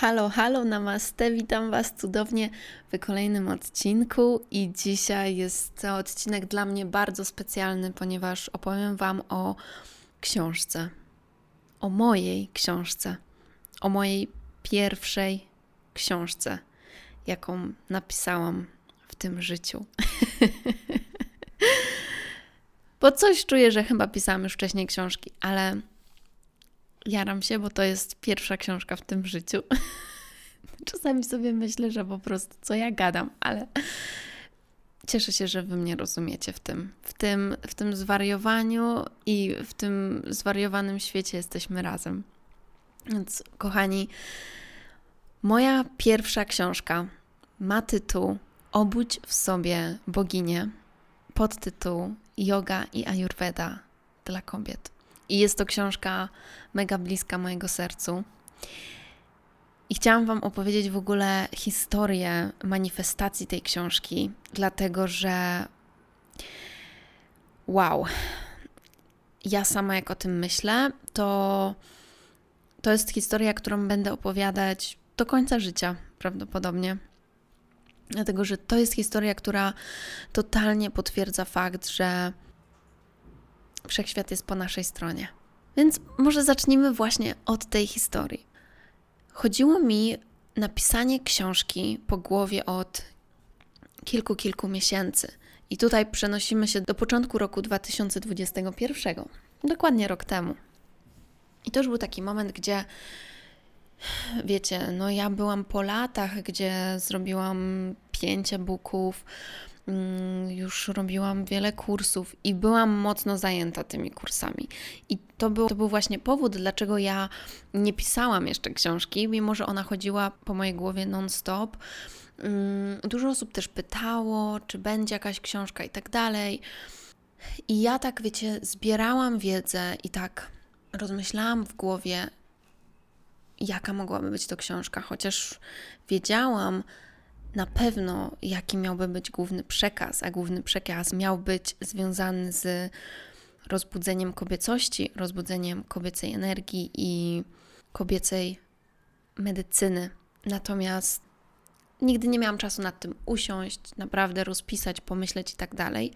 Halo, halo, namaste, witam Was cudownie w kolejnym odcinku i dzisiaj jest to odcinek dla mnie bardzo specjalny, ponieważ opowiem Wam o książce, o mojej książce, o mojej pierwszej książce, jaką napisałam w tym życiu. Bo coś czuję, że chyba pisałam już wcześniej książki, ale jaram się, bo to jest pierwsza książka w tym życiu. Czasami sobie myślę, że po prostu co ja gadam, ale cieszę się, że wy mnie rozumiecie w tym. W tym, w tym zwariowaniu i w tym zwariowanym świecie jesteśmy razem. Więc, kochani, moja pierwsza książka ma tytuł Obudź w sobie boginię, podtytuł Yoga i Ayurveda dla kobiet. I jest to książka mega bliska mojego sercu. I chciałam Wam opowiedzieć w ogóle historię manifestacji tej książki, dlatego że wow, ja sama jak o tym myślę, to to jest historia, którą będę opowiadać do końca życia prawdopodobnie. Dlatego, że to jest historia, która totalnie potwierdza fakt, że wszechświat jest po naszej stronie. Więc może zacznijmy właśnie od tej historii. Chodziło mi napisanie książki po głowie od kilku, kilku miesięcy. I tutaj przenosimy się do początku roku 2021, dokładnie rok temu. I to już był taki moment, gdzie wiecie, no ja byłam po latach, gdzie zrobiłam pięć e-booków, już robiłam wiele kursów i byłam mocno zajęta tymi kursami. I to był, to był właśnie powód, dlaczego ja nie pisałam jeszcze książki, mimo że ona chodziła po mojej głowie non-stop. Mm, dużo osób też pytało, czy będzie jakaś książka i tak dalej. I ja tak, wiecie, zbierałam wiedzę i tak rozmyślałam w głowie, jaka mogłaby być to książka, chociaż wiedziałam, na pewno jaki miałby być główny przekaz, a główny przekaz miał być związany z rozbudzeniem kobiecości, rozbudzeniem kobiecej energii i kobiecej medycyny. Natomiast nigdy nie miałam czasu nad tym usiąść, naprawdę rozpisać, pomyśleć i tak dalej.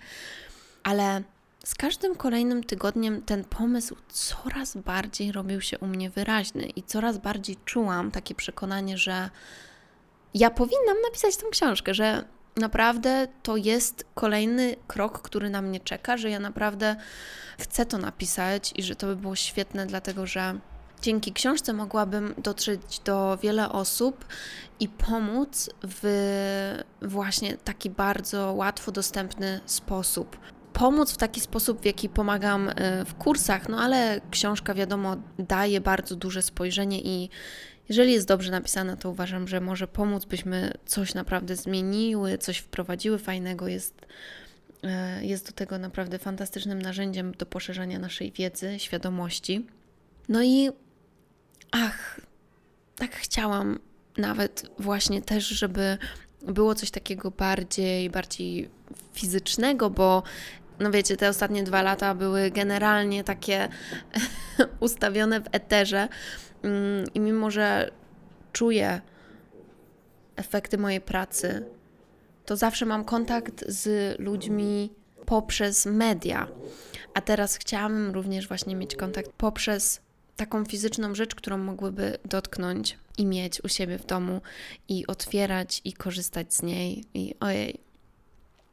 Ale z każdym kolejnym tygodniem ten pomysł coraz bardziej robił się u mnie wyraźny i coraz bardziej czułam takie przekonanie, że ja powinnam napisać tę książkę, że naprawdę to jest kolejny krok, który na mnie czeka, że ja naprawdę chcę to napisać i że to by było świetne, dlatego że dzięki książce mogłabym dotrzeć do wiele osób i pomóc w właśnie taki bardzo łatwo dostępny sposób. Pomóc w taki sposób, w jaki pomagam y, w kursach, no ale książka, wiadomo, daje bardzo duże spojrzenie i jeżeli jest dobrze napisana, to uważam, że może pomóc, byśmy coś naprawdę zmieniły, coś wprowadziły fajnego. Jest, e, jest do tego naprawdę fantastycznym narzędziem do poszerzania naszej wiedzy, świadomości. No i ach, tak chciałam nawet właśnie też, żeby było coś takiego bardziej, bardziej fizycznego, bo no wiecie, te ostatnie dwa lata były generalnie takie ustawione w eterze, Mm, I mimo, że czuję efekty mojej pracy, to zawsze mam kontakt z ludźmi poprzez media. A teraz chciałabym również właśnie mieć kontakt poprzez taką fizyczną rzecz, którą mogłyby dotknąć i mieć u siebie w domu i otwierać i korzystać z niej. I ojej.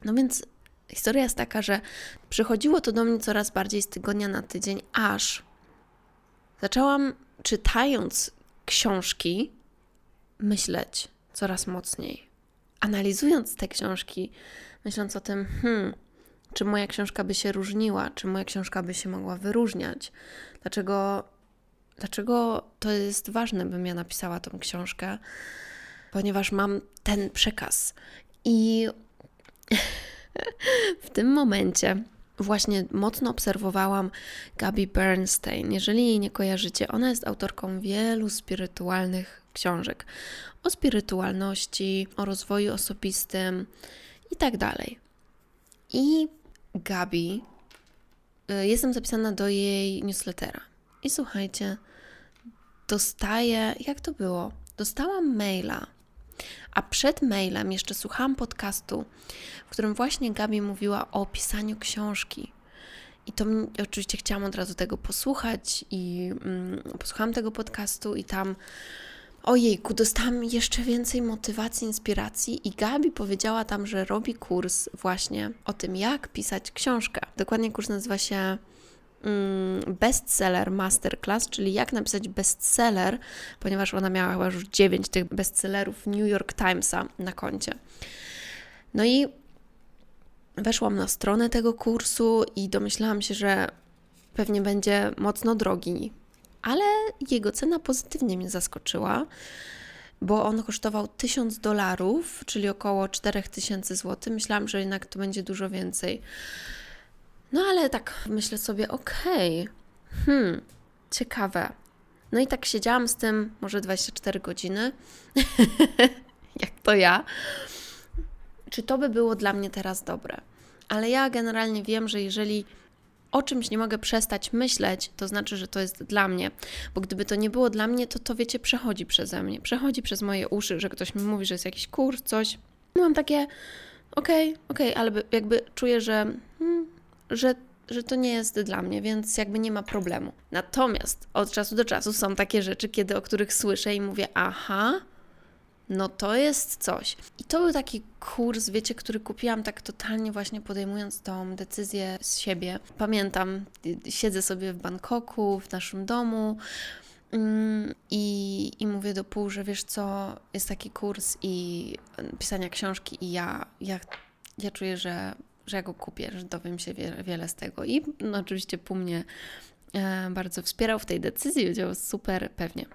No więc Historia jest taka, że przychodziło to do mnie coraz bardziej z tygodnia na tydzień, aż zaczęłam czytając książki myśleć coraz mocniej. Analizując te książki, myśląc o tym, hmm, czy moja książka by się różniła, czy moja książka by się mogła wyróżniać, dlaczego, dlaczego to jest ważne, bym ja napisała tą książkę, ponieważ mam ten przekaz. I w tym momencie właśnie mocno obserwowałam Gabi Bernstein. Jeżeli jej nie kojarzycie, ona jest autorką wielu spirytualnych książek o spirytualności, o rozwoju osobistym i tak dalej. I Gabi, y, jestem zapisana do jej newslettera. I słuchajcie, dostaję, jak to było? Dostałam maila a przed mailem jeszcze słuchałam podcastu, w którym właśnie Gabi mówiła o pisaniu książki. I to oczywiście chciałam od razu tego posłuchać i mm, posłuchałam tego podcastu i tam ojejku, dostałam jeszcze więcej motywacji, inspiracji i Gabi powiedziała tam, że robi kurs właśnie o tym, jak pisać książkę. Dokładnie kurs nazywa się bestseller masterclass, czyli jak napisać bestseller, ponieważ ona miała chyba już 9 tych bestsellerów New York Timesa na koncie. No i weszłam na stronę tego kursu i domyślałam się, że pewnie będzie mocno drogi, ale jego cena pozytywnie mnie zaskoczyła, bo on kosztował 1000 dolarów, czyli około 4000 zł. Myślałam, że jednak to będzie dużo więcej. No ale tak myślę sobie, okej, okay, hmm, ciekawe. No i tak siedziałam z tym może 24 godziny, jak to ja. Czy to by było dla mnie teraz dobre? Ale ja generalnie wiem, że jeżeli o czymś nie mogę przestać myśleć, to znaczy, że to jest dla mnie. Bo gdyby to nie było dla mnie, to to wiecie, przechodzi przeze mnie, przechodzi przez moje uszy, że ktoś mi mówi, że jest jakiś kurs, coś. Mam takie, okej, okay, okej, okay, ale jakby czuję, że hmm, że, że to nie jest dla mnie, więc jakby nie ma problemu. Natomiast od czasu do czasu są takie rzeczy, kiedy o których słyszę i mówię, aha, no to jest coś. I to był taki kurs, wiecie, który kupiłam tak totalnie właśnie podejmując tą decyzję z siebie. Pamiętam, siedzę sobie w Bangkoku, w naszym domu mm, i, i mówię do pół, że wiesz co, jest taki kurs i pisania książki i ja, ja, ja czuję, że że ja go kupię, że dowiem się wiele, wiele z tego. I no, oczywiście pół mnie e, bardzo wspierał w tej decyzji, wiedział super pewnie.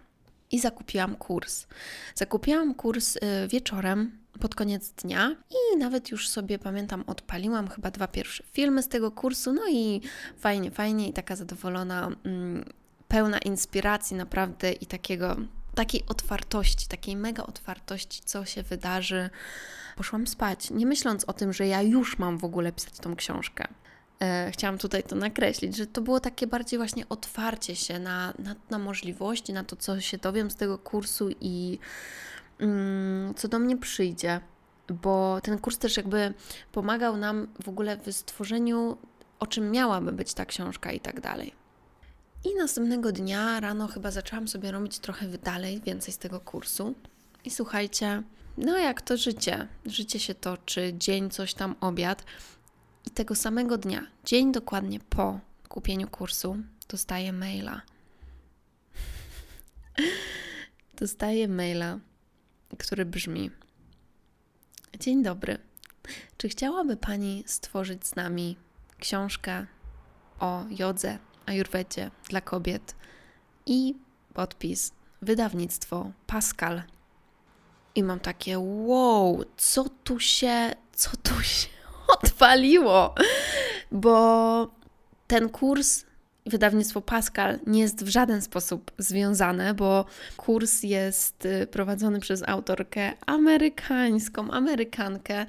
I zakupiłam kurs. Zakupiłam kurs e, wieczorem, pod koniec dnia i nawet już sobie pamiętam, odpaliłam chyba dwa pierwsze filmy z tego kursu, no i fajnie, fajnie i taka zadowolona, mm, pełna inspiracji naprawdę i takiego, takiej otwartości, takiej mega otwartości, co się wydarzy poszłam spać, nie myśląc o tym, że ja już mam w ogóle pisać tą książkę. E, chciałam tutaj to nakreślić, że to było takie bardziej właśnie otwarcie się na, na, na możliwości, na to, co się dowiem z tego kursu i mm, co do mnie przyjdzie. Bo ten kurs też jakby pomagał nam w ogóle w stworzeniu, o czym miałaby być ta książka i tak dalej. I następnego dnia rano chyba zaczęłam sobie robić trochę dalej, więcej z tego kursu. I słuchajcie, no jak to życie? Życie się toczy, dzień, coś tam, obiad. I tego samego dnia, dzień dokładnie po kupieniu kursu, dostaję maila. dostaję maila, który brzmi: Dzień dobry. Czy chciałaby Pani stworzyć z nami książkę o jodze, ajurwedzie dla kobiet i podpis wydawnictwo Pascal i mam takie, wow, co tu się, co tu się odpaliło? Bo ten kurs wydawnictwo Pascal nie jest w żaden sposób związane, bo kurs jest y, prowadzony przez autorkę amerykańską, Amerykankę.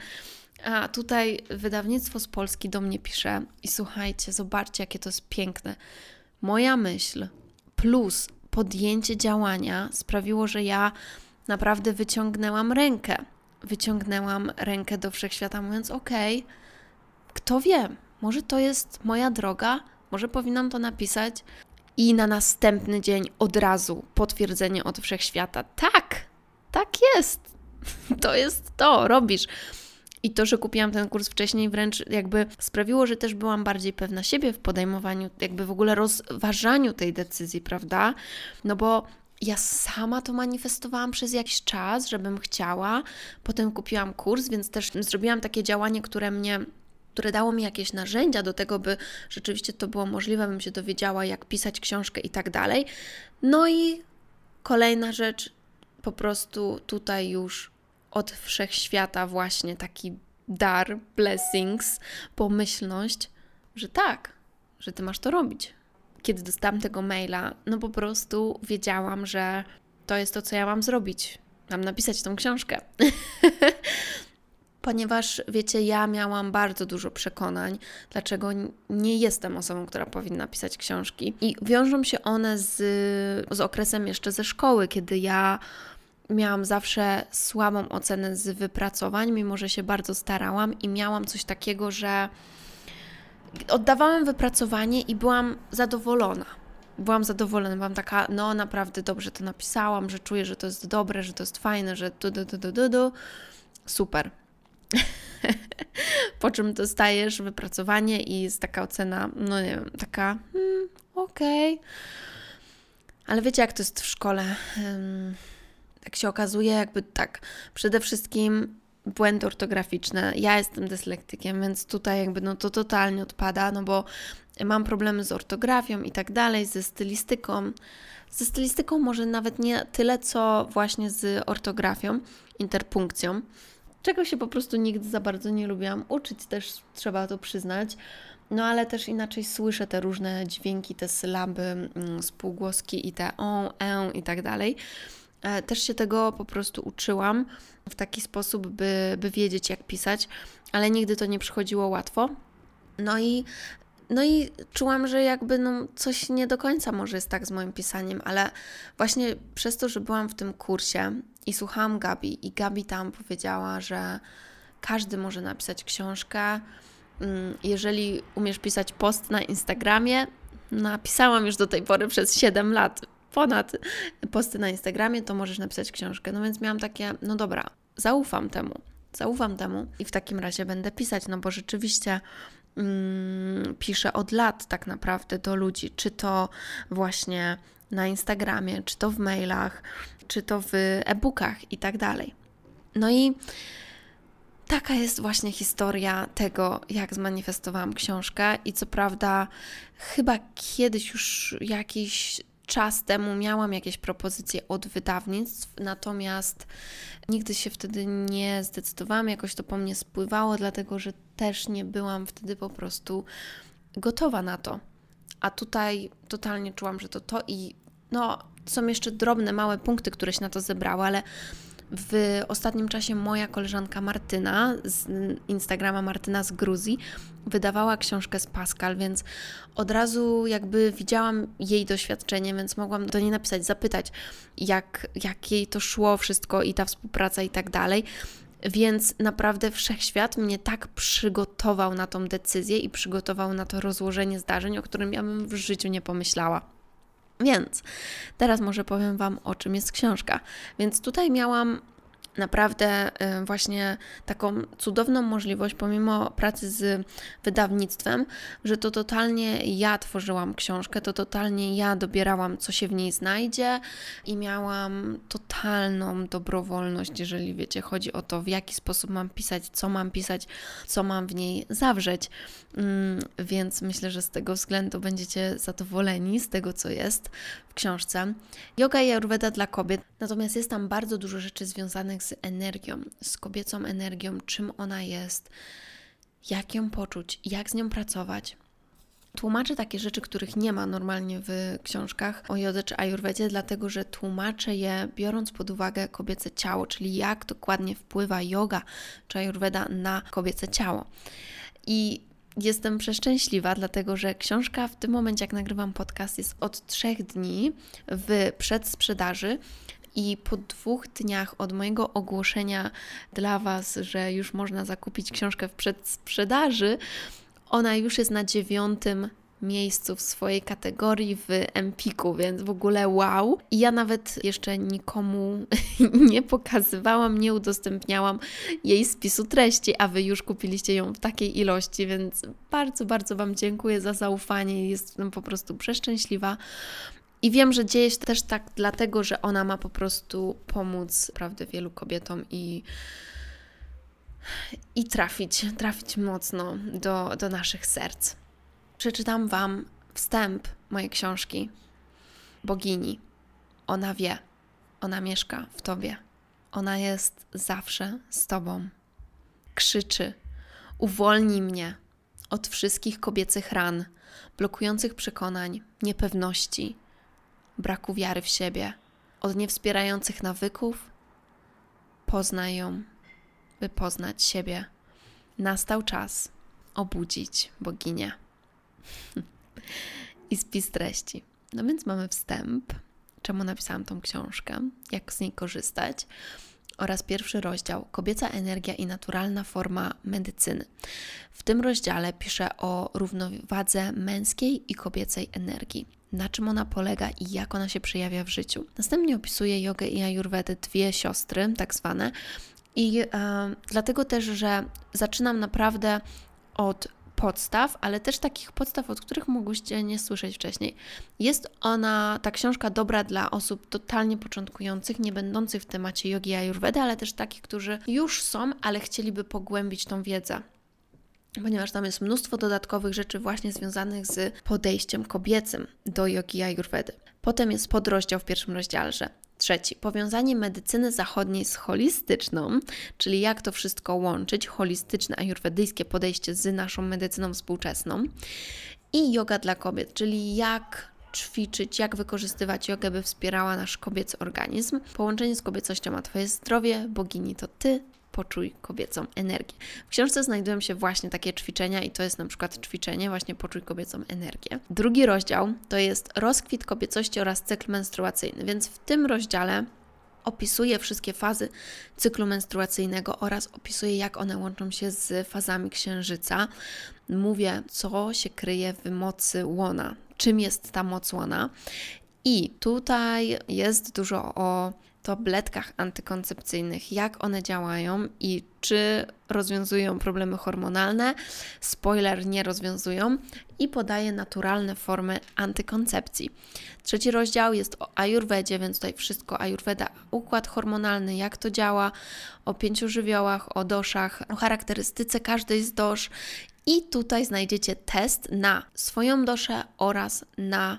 A tutaj wydawnictwo z Polski do mnie pisze i słuchajcie, zobaczcie, jakie to jest piękne. Moja myśl plus podjęcie działania sprawiło, że ja naprawdę wyciągnęłam rękę. Wyciągnęłam rękę do wszechświata, mówiąc: OK, kto wie, może to jest moja droga, może powinnam to napisać. I na następny dzień od razu potwierdzenie od wszechświata: tak, tak jest, to jest to, robisz. I to, że kupiłam ten kurs wcześniej, wręcz jakby sprawiło, że też byłam bardziej pewna siebie w podejmowaniu, jakby w ogóle rozważaniu tej decyzji, prawda? No bo ja sama to manifestowałam przez jakiś czas, żebym chciała. Potem kupiłam kurs, więc też zrobiłam takie działanie, które mnie które dało mi jakieś narzędzia do tego, by rzeczywiście to było możliwe, bym się dowiedziała, jak pisać książkę i tak dalej. No i kolejna rzecz, po prostu tutaj już od wszechświata właśnie taki dar, blessings, pomyślność, że tak, że ty masz to robić. Kiedy dostałam tego maila, no po prostu wiedziałam, że to jest to, co ja mam zrobić. Mam napisać tą książkę. Ponieważ wiecie, ja miałam bardzo dużo przekonań, dlaczego nie jestem osobą, która powinna pisać książki. I wiążą się one z, z okresem jeszcze ze szkoły, kiedy ja miałam zawsze słabą ocenę z wypracowań, mimo że się bardzo starałam i miałam coś takiego, że oddawałam wypracowanie i byłam zadowolona. Byłam zadowolona, byłam taka, no naprawdę dobrze to napisałam, że czuję, że to jest dobre, że to jest fajne, że du, du, du, du, du, du. super. po czym dostajesz wypracowanie i jest taka ocena, no nie wiem, taka, hmm, okej. Okay. Ale wiecie, jak to jest w szkole? Um, tak się okazuje, jakby tak, przede wszystkim błędy ortograficzne. Ja jestem dyslektykiem, więc tutaj jakby no to totalnie odpada, no bo mam problemy z ortografią i tak dalej, ze stylistyką. Ze stylistyką może nawet nie tyle, co właśnie z ortografią, interpunkcją, czego się po prostu nigdy za bardzo nie lubiłam uczyć, też trzeba to przyznać. No ale też inaczej słyszę te różne dźwięki, te sylaby, mm, spółgłoski i te on, e i tak dalej. E, też się tego po prostu uczyłam w taki sposób, by, by wiedzieć, jak pisać, ale nigdy to nie przychodziło łatwo. No i, no i czułam, że jakby no, coś nie do końca może jest tak z moim pisaniem, ale właśnie przez to, że byłam w tym kursie i słuchałam Gabi, i Gabi tam powiedziała, że każdy może napisać książkę. Mm, jeżeli umiesz pisać post na Instagramie, napisałam już do tej pory przez 7 lat ponad posty na Instagramie, to możesz napisać książkę. No więc miałam takie, no dobra, zaufam temu, zaufam temu i w takim razie będę pisać, no bo rzeczywiście mm, piszę od lat tak naprawdę do ludzi, czy to właśnie na Instagramie, czy to w mailach, czy to w e-bookach i tak dalej. No i taka jest właśnie historia tego, jak zmanifestowałam książkę i co prawda chyba kiedyś już jakiś czas temu miałam jakieś propozycje od wydawnictw, natomiast nigdy się wtedy nie zdecydowałam, jakoś to po mnie spływało, dlatego że też nie byłam wtedy po prostu gotowa na to. A tutaj totalnie czułam, że to to i no, są jeszcze drobne, małe punkty, które się na to zebrały, ale w ostatnim czasie moja koleżanka Martyna z Instagrama Martyna z Gruzji wydawała książkę z Pascal, więc od razu jakby widziałam jej doświadczenie, więc mogłam do niej napisać, zapytać, jak, jak jej to szło wszystko i ta współpraca i tak dalej. Więc naprawdę wszechświat mnie tak przygotował na tą decyzję i przygotował na to rozłożenie zdarzeń, o którym ja bym w życiu nie pomyślała. Więc teraz może powiem Wam, o czym jest książka. Więc tutaj miałam naprawdę y, właśnie taką cudowną możliwość, pomimo pracy z wydawnictwem, że to totalnie ja tworzyłam książkę, to totalnie ja dobierałam, co się w niej znajdzie i miałam totalną dobrowolność, jeżeli wiecie, chodzi o to, w jaki sposób mam pisać, co mam pisać, co mam w niej zawrzeć. Mm, więc myślę, że z tego względu będziecie zadowoleni z tego, co jest w książce. Yoga i Ayurveda dla kobiet, natomiast jest tam bardzo dużo rzeczy związanych z energią, z kobiecą energią, czym ona jest, jak ją poczuć, jak z nią pracować. Tłumaczę takie rzeczy, których nie ma normalnie w książkach o jodze czy ayurvedzie, dlatego że tłumaczę je biorąc pod uwagę kobiece ciało, czyli jak dokładnie wpływa yoga czy ayurveda na kobiece ciało. I jestem przeszczęśliwa, dlatego że książka w tym momencie, jak nagrywam podcast, jest od trzech dni w przedsprzedaży. I po dwóch dniach od mojego ogłoszenia dla Was, że już można zakupić książkę w przedsprzedaży, ona już jest na dziewiątym miejscu w swojej kategorii w Empiku, więc w ogóle wow. I ja nawet jeszcze nikomu nie pokazywałam, nie udostępniałam jej spisu treści, a Wy już kupiliście ją w takiej ilości, więc bardzo, bardzo Wam dziękuję za zaufanie. Jestem po prostu przeszczęśliwa. I wiem, że dzieje się też tak dlatego, że ona ma po prostu pomóc prawdę wielu kobietom i i trafić, trafić mocno do, do naszych serc. Przeczytam Wam wstęp mojej książki Bogini. Ona wie, ona mieszka w Tobie. Ona jest zawsze z Tobą. Krzyczy: Uwolnij mnie od wszystkich kobiecych ran, blokujących przekonań, niepewności, braku wiary w siebie, od niewspierających nawyków. Poznaj ją by poznać siebie. Nastał czas obudzić boginię. I spis treści. No więc mamy wstęp, czemu napisałam tą książkę, jak z niej korzystać, oraz pierwszy rozdział Kobieca energia i naturalna forma medycyny. W tym rozdziale piszę o równowadze męskiej i kobiecej energii na czym ona polega i jak ona się przejawia w życiu. Następnie opisuję jogę i ajurwedę, dwie siostry, tak zwane, i e, dlatego też, że zaczynam naprawdę od podstaw, ale też takich podstaw, od których mogłyście nie słyszeć wcześniej. Jest ona, ta książka, dobra dla osób totalnie początkujących, nie będących w temacie jogi i ayurvedy, ale też takich, którzy już są, ale chcieliby pogłębić tą wiedzę ponieważ tam jest mnóstwo dodatkowych rzeczy właśnie związanych z podejściem kobiecym do jogi i ayurvedy. Potem jest podrozdział w pierwszym rozdziale, Trzeci, powiązanie medycyny zachodniej z holistyczną, czyli jak to wszystko łączyć, holistyczne ajurwedyjskie podejście z naszą medycyną współczesną. I yoga dla kobiet, czyli jak ćwiczyć, jak wykorzystywać jogę, by wspierała nasz kobiecy organizm. Połączenie z kobiecością a Twoje zdrowie, bogini to Ty, poczuj kobiecą energię. W książce znajdują się właśnie takie ćwiczenia i to jest na przykład ćwiczenie właśnie poczuj kobiecą energię. Drugi rozdział to jest rozkwit kobiecości oraz cykl menstruacyjny, więc w tym rozdziale opisuję wszystkie fazy cyklu menstruacyjnego oraz opisuję, jak one łączą się z fazami księżyca. Mówię, co się kryje w mocy łona, czym jest ta moc łona. I tutaj jest dużo o tabletkach antykoncepcyjnych, jak one działają i czy rozwiązują problemy hormonalne. Spoiler, nie rozwiązują i podaje naturalne formy antykoncepcji. Trzeci rozdział jest o ajurwedzie, więc tutaj wszystko ajurweda, układ hormonalny, jak to działa, o pięciu żywiołach, o doszach, o charakterystyce każdej z dosz i tutaj znajdziecie test na swoją doszę oraz na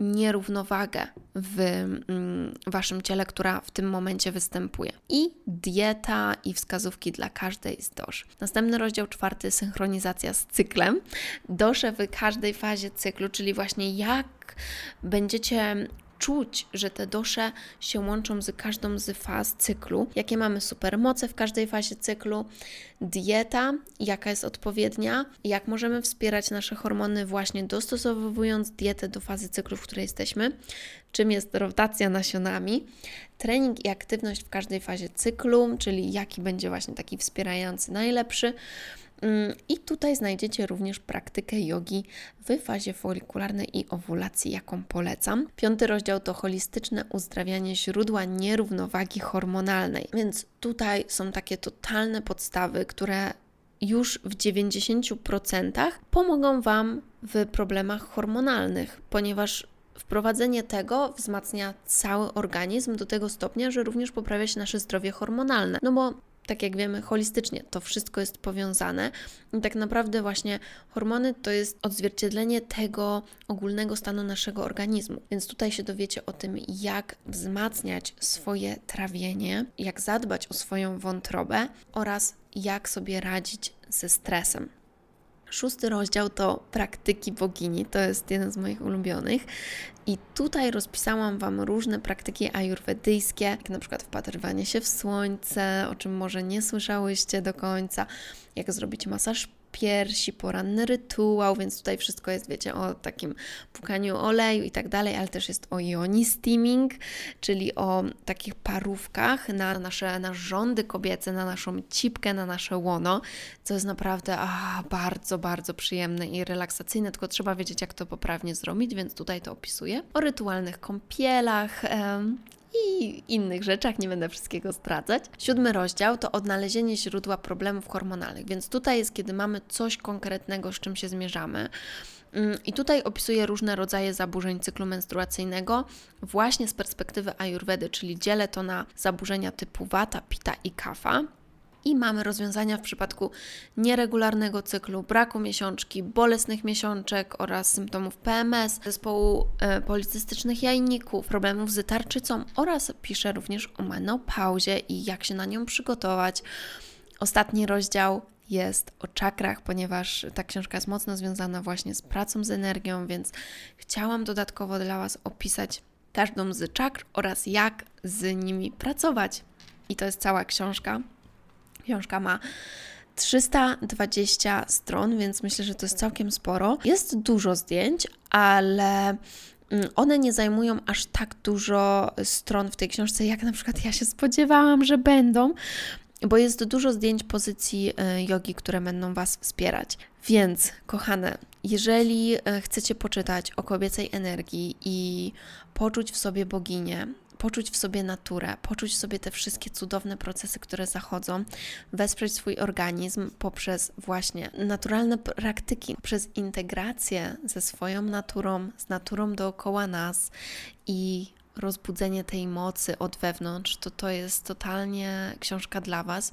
nierównowagę w mm, waszym ciele, która w tym momencie występuje. I dieta i wskazówki dla każdej z dosz. Następny rozdział czwarty synchronizacja z cyklem. Dosze w każdej fazie cyklu, czyli właśnie jak będziecie czuć, że te dosze się łączą z każdą z faz cyklu, jakie mamy supermoce w każdej fazie cyklu, dieta, jaka jest odpowiednia, jak możemy wspierać nasze hormony właśnie dostosowując dietę do fazy cyklu, w której jesteśmy, czym jest rotacja nasionami, trening i aktywność w każdej fazie cyklu, czyli jaki będzie właśnie taki wspierający najlepszy, I tutaj znajdziecie również praktykę jogi w fazie folikularnej i owulacji, jaką polecam. Piąty rozdział to holistyczne uzdrawianie źródła nierównowagi hormonalnej, więc tutaj są takie totalne podstawy, które już w 90% pomogą Wam w problemach hormonalnych, ponieważ Wprowadzenie tego wzmacnia cały organizm do tego stopnia, że również poprawia się nasze zdrowie hormonalne. No bo tak jak wiemy, holistycznie to wszystko jest powiązane. I tak naprawdę, właśnie hormony to jest odzwierciedlenie tego ogólnego stanu naszego organizmu. Więc tutaj się dowiecie o tym, jak wzmacniać swoje trawienie, jak zadbać o swoją wątrobę oraz jak sobie radzić ze stresem. Szósty rozdział to praktyki bogini, to jest jeden z moich ulubionych. I tutaj rozpisałam Wam różne praktyki ajurwedyjskie, jak na przykład wpatrywanie się w słońce, o czym może nie słyszałyście do końca, jak zrobić masaż piersi, poranny rytuał, więc tutaj wszystko jest, wiecie, o takim pukaniu oleju i tak dalej, ale też jest o yoni steaming, czyli o takich parówkach na nasze narządy kobiece, na naszą cipkę, na nasze łono, co jest naprawdę a, bardzo, bardzo przyjemne i relaksacyjne, tylko trzeba wiedzieć, jak to poprawnie zrobić, więc tutaj to opisuję. O rytualnych kąpielach, i innych rzeczach, nie będę wszystkiego zdradzać. Siódmy rozdział to odnalezienie źródła problemów hormonalnych, więc tutaj jest, kiedy mamy coś konkretnego, z czym się zmierzamy. Mm, I tutaj opisuję różne rodzaje zaburzeń cyklu menstruacyjnego właśnie z perspektywy ayurvedy, czyli dzielę to na zaburzenia typu wata, pita i kafa. I mamy rozwiązania w przypadku nieregularnego cyklu, braku miesiączki, bolesnych miesiączek oraz symptomów PMS, zespołu e, policystycznych jajników, problemów z tarczycą oraz piszę również o menopauzie i jak się na nią przygotować. Ostatni rozdział jest o czakrach, ponieważ ta książka jest mocno związana właśnie z pracą z energią, więc chciałam dodatkowo dla Was opisać każdą z czakr oraz jak z nimi pracować. I to jest cała książka. Książka ma 320 stron, więc myślę, że to jest całkiem sporo. Jest dużo zdjęć, ale mm, one nie zajmują aż tak dużo stron w tej książce, jak na przykład ja się spodziewałam, że będą, bo jest dużo zdjęć pozycji e, jogi, które będą Was wspierać. Więc, kochane, jeżeli e, chcecie poczytać o kobiecej energii i poczuć w sobie boginię, poczuć w sobie naturę, poczuć w sobie te wszystkie cudowne procesy, które zachodzą, wesprzeć swój organizm poprzez właśnie naturalne praktyki, przez integrację ze swoją naturą, z naturą dookoła nas i rozbudzenie tej mocy od wewnątrz, to to jest totalnie książka dla Was.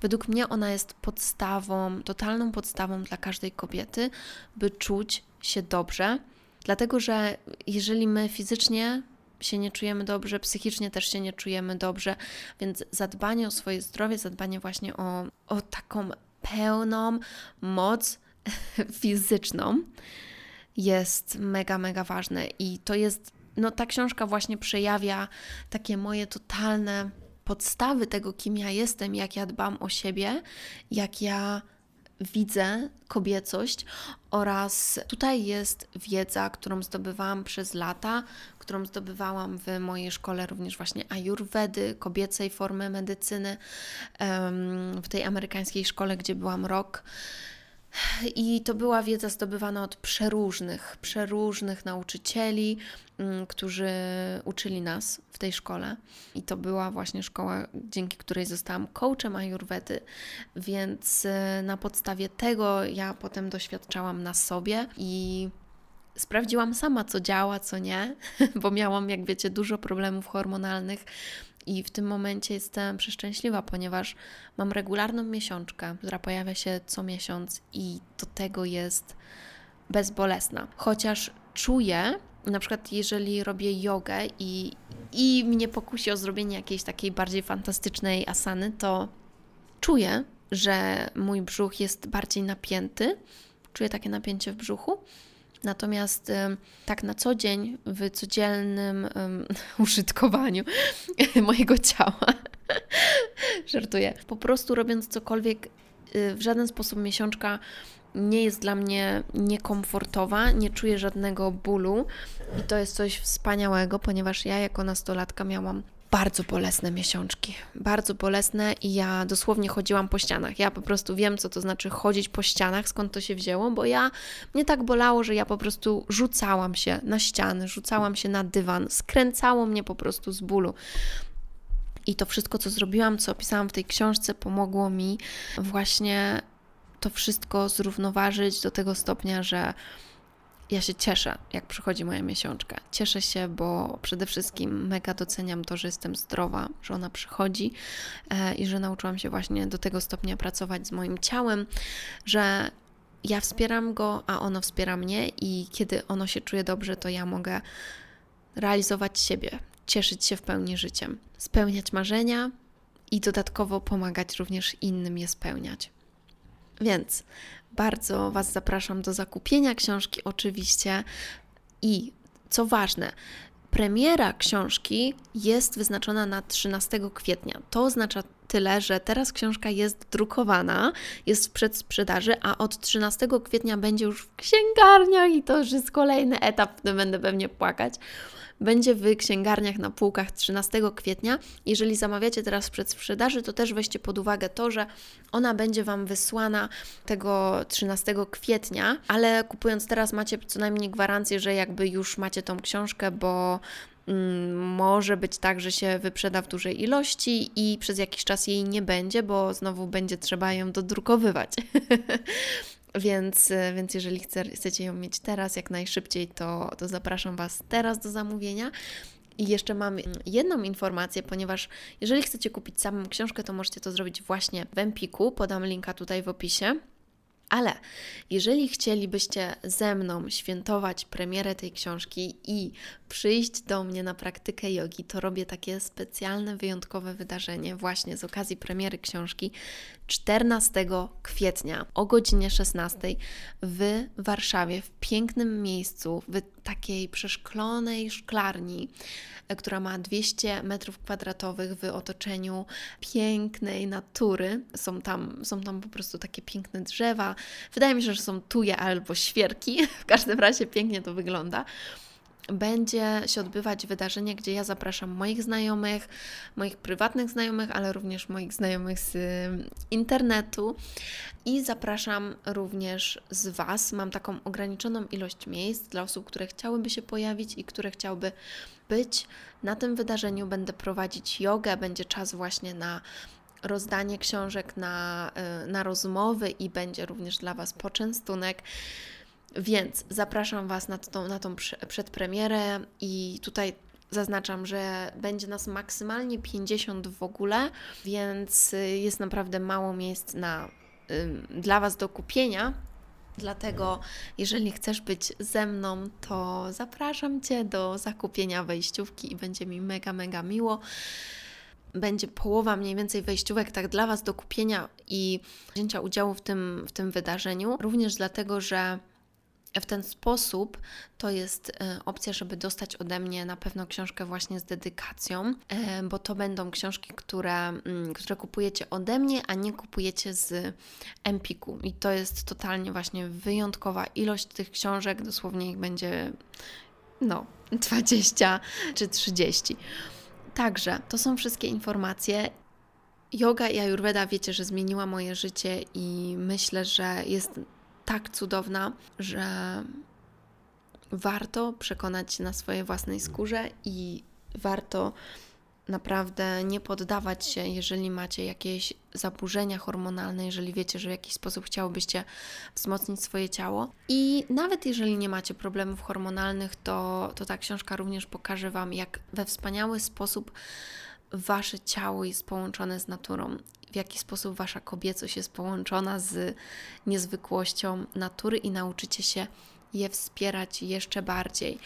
Według mnie ona jest podstawą, totalną podstawą dla każdej kobiety, by czuć się dobrze, dlatego że jeżeli my fizycznie się nie czujemy dobrze, psychicznie też się nie czujemy dobrze, więc zadbanie o swoje zdrowie, zadbanie właśnie o, o taką pełną moc fizyczną jest mega, mega ważne. I to jest, no ta książka właśnie przejawia takie moje totalne podstawy tego, kim ja jestem, jak ja dbam o siebie, jak ja widzę kobiecość oraz tutaj jest wiedza, którą zdobywałam przez lata, którą zdobywałam w mojej szkole również właśnie ayurvedy, kobiecej formy medycyny, w tej amerykańskiej szkole, gdzie byłam rok. I to była wiedza zdobywana od przeróżnych, przeróżnych nauczycieli, mm, którzy uczyli nas w tej szkole. I to była właśnie szkoła, dzięki której zostałam coachem Ayurvedy, więc y, na podstawie tego ja potem doświadczałam na sobie i sprawdziłam sama, co działa, co nie, bo miałam, jak wiecie, dużo problemów hormonalnych i w tym momencie jestem przeszczęśliwa, ponieważ mam regularną miesiączkę, która pojawia się co miesiąc i do tego jest bezbolesna. Chociaż czuję, na przykład jeżeli robię jogę i, i mnie pokusi o zrobienie jakiejś takiej bardziej fantastycznej asany, to czuję, że mój brzuch jest bardziej napięty. Czuję takie napięcie w brzuchu Natomiast tak na co dzień, w codziennym użytkowaniu mojego ciała, żartuję, po prostu robiąc cokolwiek, y, w żaden sposób miesiączka nie jest dla mnie niekomfortowa, nie czuję żadnego bólu i to jest coś wspaniałego, ponieważ ja jako nastolatka miałam bardzo bolesne miesiączki. Bardzo bolesne i ja dosłownie chodziłam po ścianach. Ja po prostu wiem, co to znaczy chodzić po ścianach, skąd to się wzięło, bo ja mnie tak bolało, że ja po prostu rzucałam się na ściany, rzucałam się na dywan, skręcało mnie po prostu z bólu. I to wszystko, co zrobiłam, co opisałam w tej książce, pomogło mi właśnie to wszystko zrównoważyć do tego stopnia, że ja się cieszę, jak przychodzi moja miesiączka. Cieszę się, bo przede wszystkim mega doceniam to, że jestem zdrowa, że ona przychodzi e, i że nauczyłam się właśnie do tego stopnia pracować z moim ciałem, że ja wspieram go, a ono wspiera mnie, i kiedy ono się czuje dobrze, to ja mogę realizować siebie, cieszyć się w pełni życiem, spełniać marzenia i dodatkowo pomagać również innym je spełniać. Więc bardzo Was zapraszam do zakupienia książki, oczywiście. I co ważne, premiera książki jest wyznaczona na 13 kwietnia. To oznacza tyle, że teraz książka jest drukowana, jest w przedsprzedaży, a od 13 kwietnia będzie już w księgarniach i to już jest kolejny etap, w którym będę pewnie płakać będzie w księgarniach na półkach 13 kwietnia. Jeżeli zamawiacie teraz przed sprzedaży, to też weźcie pod uwagę to, że ona będzie Wam wysłana tego 13 kwietnia, ale kupując teraz macie co najmniej gwarancję, że jakby już macie tą książkę, bo mm, może być tak, że się wyprzeda w dużej ilości i przez jakiś czas jej nie będzie, bo znowu będzie trzeba ją dodrukowywać. Więc, e, więc jeżeli chce, chcecie ją mieć teraz, jak najszybciej, to, to zapraszam Was teraz do zamówienia. I jeszcze mam jedną informację, ponieważ jeżeli chcecie kupić samą książkę, to możecie to zrobić właśnie w Empiku. Podam linka tutaj w opisie. Ale jeżeli chcielibyście ze mną świętować premierę tej książki i przyjść do mnie na praktykę jogi, to robię takie specjalne, wyjątkowe wydarzenie właśnie z okazji premiery książki 14 kwietnia o godzinie 16 w Warszawie, w pięknym miejscu, w takiej przeszklonej szklarni, e, która ma 200 metrów kwadratowych w otoczeniu pięknej natury. Są tam, są tam po prostu takie piękne drzewa. Wydaje mi się, że są tuje albo świerki. W każdym razie pięknie to wygląda będzie się odbywać wydarzenie, gdzie ja zapraszam moich znajomych, moich prywatnych znajomych, ale również moich znajomych z internetu i zapraszam również z Was. Mam taką ograniczoną ilość miejsc dla osób, które chciałyby się pojawić i które chciałyby być na tym wydarzeniu. Będę prowadzić jogę, będzie czas właśnie na rozdanie książek, na, y, na rozmowy i będzie również dla Was poczęstunek. Więc zapraszam Was na tą, na tą przedpremierę i tutaj zaznaczam, że będzie nas maksymalnie 50 w ogóle, więc y, jest naprawdę mało miejsc na, dla Was do kupienia. Dlatego, jeżeli chcesz być ze mną, to zapraszam Cię do zakupienia wejściówki i będzie mi mega, mega miło. Będzie połowa mniej więcej wejściówek tak dla Was do kupienia i wzięcia udziału w tym, w tym wydarzeniu. Również dlatego, że w ten sposób to jest e, opcja, żeby dostać ode mnie na pewno książkę właśnie z dedykacją, e, bo to będą książki, które, mm, które kupujecie ode mnie, a nie kupujecie z Empiku. I to jest totalnie właśnie wyjątkowa ilość tych książek, dosłownie ich będzie no 20 czy 30. Także to są wszystkie informacje. Yoga i Ayurveda wiecie, że zmieniła moje życie i myślę, że jest tak cudowna, że warto przekonać się na swojej własnej skórze i warto naprawdę nie poddawać się, jeżeli macie jakieś zaburzenia hormonalne, jeżeli wiecie, że w jakiś sposób chciałobyście wzmocnić swoje ciało. I nawet jeżeli nie macie problemów hormonalnych, to, to ta książka również pokaże Wam, jak we wspaniały sposób Wasze ciało jest połączone z naturą w jaki sposób wasza kobiecość jest połączona z niezwykłością natury i nauczycie się je wspierać jeszcze bardziej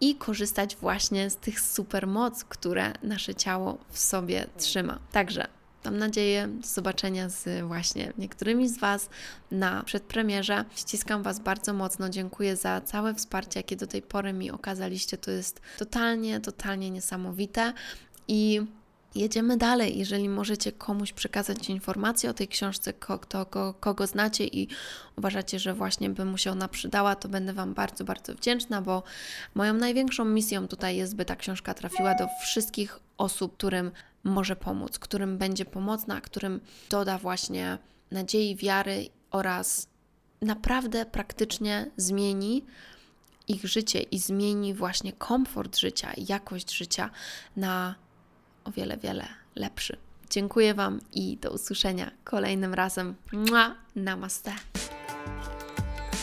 i korzystać właśnie z tych supermoc, które nasze ciało w sobie trzyma. Także mam nadzieję do zobaczenia z właśnie niektórymi z Was na przedpremierze. Ściskam Was bardzo mocno, dziękuję za całe wsparcie, jakie do tej pory mi okazaliście. To jest totalnie, totalnie niesamowite i Jedziemy dalej. Jeżeli możecie komuś przekazać informację o tej książce, kto, kogo, znacie i uważacie, że właśnie by mu się ona przydała, to będę Wam bardzo, bardzo wdzięczna, bo moją największą misją tutaj jest, by ta książka trafiła do wszystkich osób, którym może pomóc, którym będzie pomocna, którym doda właśnie nadziei, wiary oraz naprawdę praktycznie zmieni ich życie i zmieni właśnie komfort życia jakość życia na o wiele, wiele lepszy. Dziękuję Wam i do usłyszenia kolejnym razem. Mua, namaste.